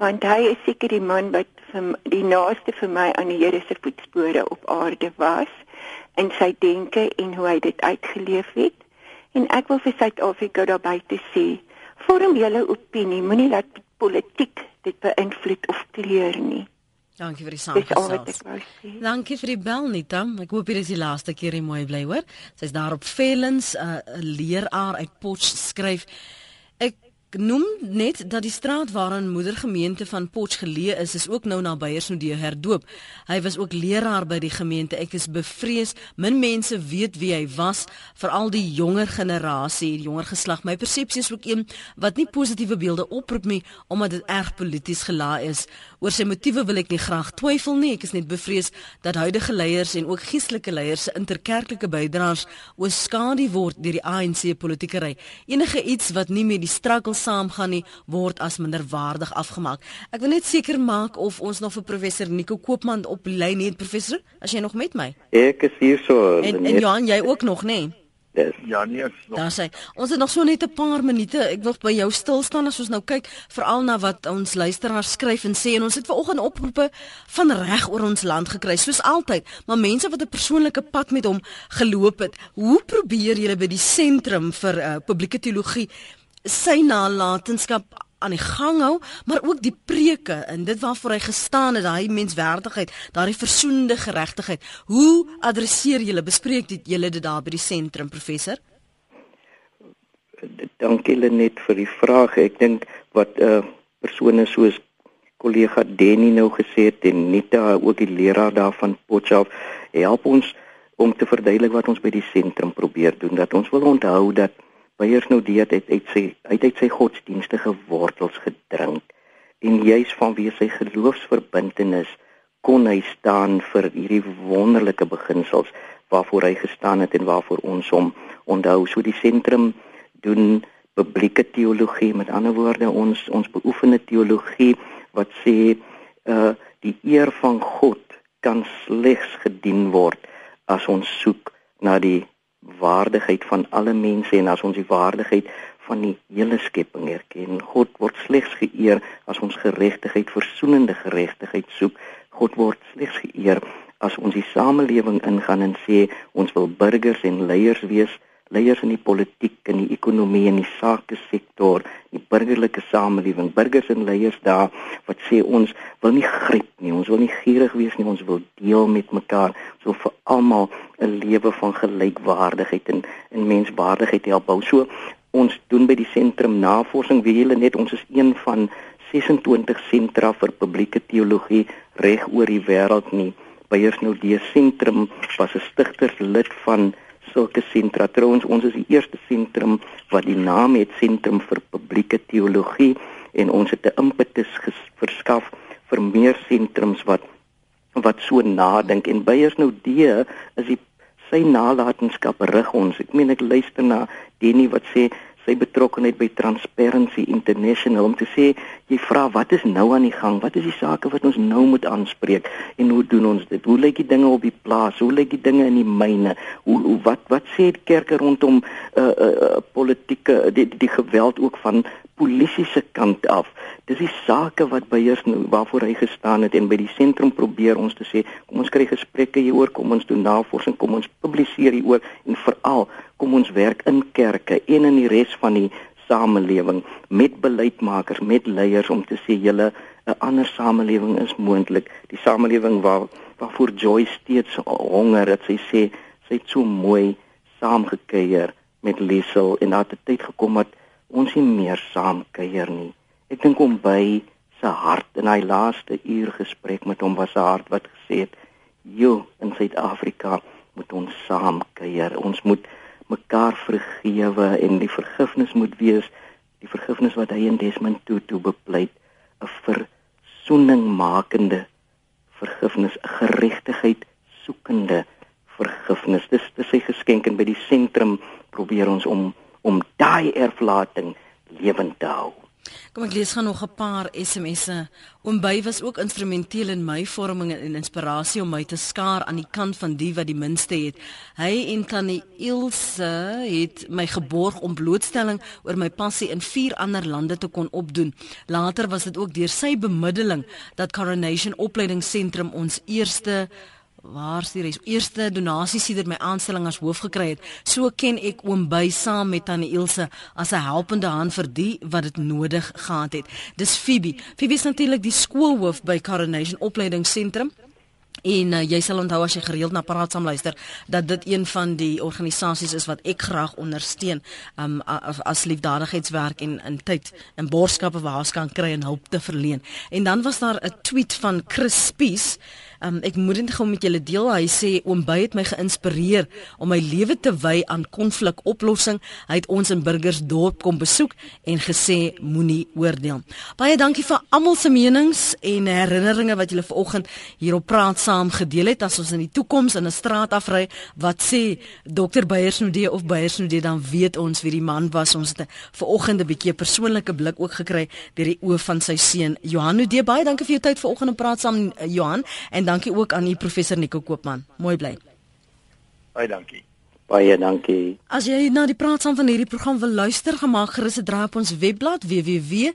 Want hy is seker die man wat vir die naaste vir my aan die Here se voetspore op aarde was in sy denke en hoe hy dit uitgeleef het. En ek wil vir Suid-Afrika daarby te sê, vorm julle opinie, moenie laat politiek dit beïnvloed of kleur nie. Dankie vir die saamgesels. Dankie vir die bel Nita. Ek hoop dit is die laaste keer jy mooi bly hoor. Sy's daar op Vellens, 'n uh, leraar uit Potch skryf. Ek noem net dat die straat waarin moedergemeente van Potch geleë is, is ook nou na Beyersnodee herdoop. Hy was ook leraar by die gemeente. Ek is bevrees min mense weet wie hy was, veral die jonger generasie, die jonger geslag. My persepsie is ook een wat nie positiewe beelde oproep nie omdat dit erg polities gelaai is. Oor sy motiewe wil ek nie graag twyfel nie. Ek is net bevrees dat huidige leiers en ook geestelike leiers se interkerklike bydraers oorskadu word deur die ANC politiekery. Enige iets wat nie met die struggles saamgaan nie word as minderwaardig afgemaak. Ek wil net seker maak of ons nog vir professor Nico Koopman op lyn het professor, as jy nog met my. Ek is hier so. En, en Johan, jy ook nog, nê? Nee? Yes. Ja, nee, ek nog. Daar sê, ons het nog so net 'n paar minute. Ek wil by jou stil staan as ons nou kyk veral na wat ons luisteraars skryf en sê en ons het vanoggend oproepe van reg oor ons land gekry, soos altyd, maar mense wat 'n persoonlike pad met hom geloop het. Hoe probeer julle by die sentrum vir uh, publieke teologie sy nalatenskap aan die gang hou, maar ook die preke en dit waarvoor hy gestaan het, daai menswaardigheid, daai versoenende geregtigheid. Hoe adresseer julle bespreek dit julle dit daar by die sentrum professor? Dankie net vir die vraag. Ek dink wat 'n uh, persone soos kollega Denny nou gesê het en Nita ook die leraar daarvan Potchefstroom help ons om te verduidelik wat ons by die sentrum probeer doen dat ons wil onthou dat Beiers nou dit het uit sy uit uit sy godsdienstige wortels gedrink. En juis vanweë sy geloofsverbintenis kon hy staan vir hierdie wonderlike beginsels waarvoor hy gestaan het en waarvoor ons hom onthou. So die sentrum doen publieke teologie met ander woorde ons ons beoefene teologie wat sê uh die eer van God kan slegs gedien word as ons soek na die waardigheid van alle mense en as ons die waardigheid van die hele skepping erken. God word slegs geëer as ons geregtigheid, versoenende geregtigheid soek. God word slegs geëer as ons die samelewing ingaan en sê ons wil burgers en leiers wees leiers in die politiek en die ekonomie en die sake sektor, die burgerlike samelewing, burgers en leiers daar wat sê ons wil nie gryp nie, ons wil nie gierig wees nie, ons wil deel met mekaar, so vir almal 'n lewe van gelykwaardigheid en en menswaardigheid help bou. So ons doen by die sentrum navorsing, wie julle net ons is een van 26 sentra vir publieke teologie reg oor die wêreld nie. Beiers nou die sentrum was 'n stigterslid van sulke sentra. Trouwens, ons is die eerste sentrum wat die naam het Sentrum vir Publieke Teologie en ons het 'n impetus verskaf vir meer sentrums wat wat so nadink en Beyers nou D is die sy nalatenskap rig ons. Ek meen ek luister na Denny wat sê sy betrokkeheid by Transparency International om te sê jy vra wat is nou aan die gang? Wat is die sake wat ons nou moet aanspreek en hoe doen ons dit? Hoe lyk die dinge op die plaas? Hoe lyk die dinge in die myne? Hoe, hoe wat wat sê die kerke rondom uh uh, uh politieke die, die die geweld ook van polisie se kant af. Dis die sake wat beheers nou waarvoor hy gestaan het en by die sentrum probeer ons te sê kom ons kry gesprekke hieroor, kom ons doen navorsing, kom ons publiseer hieroor en veral kom ons werk in kerke en in die res van die samelewing met beleidsmakers, met leiers om te sê julle 'n ander samelewing is moontlik. Die samelewing waar waarvoor Joy steeds honger het. Sy sê sy het so mooi saamgekeier met Liesel en daar het 'n tyd gekom wat ons nie meer saam kuier nie. Ek dink om by sy hart in hy laaste uur gesprek met hom was 'n hart wat gesê het: "Jo, in Suid-Afrika moet ons saam kuier. Ons moet mekaar vergewe en die vergifnis moet wees die vergifnis wat hy in Desmond Tutu bepleit, 'n versoeningmakende vergifnis, 'n geregtigheid soekende vergifnis. Dis dis sy geskenk en by die sentrum probeer ons om om daai erflating lewend te hou. Kom ek lees gaan nog 'n paar SMS'e. Oom By was ook instrumenteel in my vorming en inspirasie om my te skaar aan die kant van die wat die minste het. Hy en Tannie Ilse het my geborg om blootstelling oor my passie in vier ander lande te kon opdoen. Later was dit ook deur sy bemiddeling dat Coronation Opleidingsentrum ons eerste waar sy die eerste donasie sedert my aanstelling as hoof gekry het. So ken ek oom by saam met Tannie Ilse as 'n helpende hand vir die wat dit nodig gehad het. Dis Phoebe. Phoebe is natuurlik die skoolhoof by Coronation Opleidingsentrum. En uh, jy sal onthou as jy gereeld na praat saam luister dat dit een van die organisasies is wat ek graag ondersteun um, as liefdadigheidswerk en in tyd in borgskappe waar ons kan kry en hulp te verleen. En dan was daar 'n tweet van Chris Spies Um, ek moet dit gou met julle deel. Hy sê oom By het my geïnspireer om my lewe te wy aan konflikoplossing. Hy het ons in Burgersdorp kom besoek en gesê moenie oordeel. Baie dankie vir almal se menings en herinneringe wat julle vanoggend hier op praat saam gedeel het. As ons in die toekoms in 'n straat afry, wat sê dokter Beyersnoede of Beyersnoede dan weet ons wie die man was. Ons het vanoggend 'n bietjie 'n persoonlike blik ook gekry deur die oë van sy seun Johan Noede. Baie dankie vir jou tyd vanoggend om praat saam Johan en dankie ook aan u professor Nico Koopman. Mooi bly. Baie dankie. Baie dankie. As jy na die praat saam van hierdie program wil luister, gemaak gerus 'n draai op ons webblad www.rsg.co.za.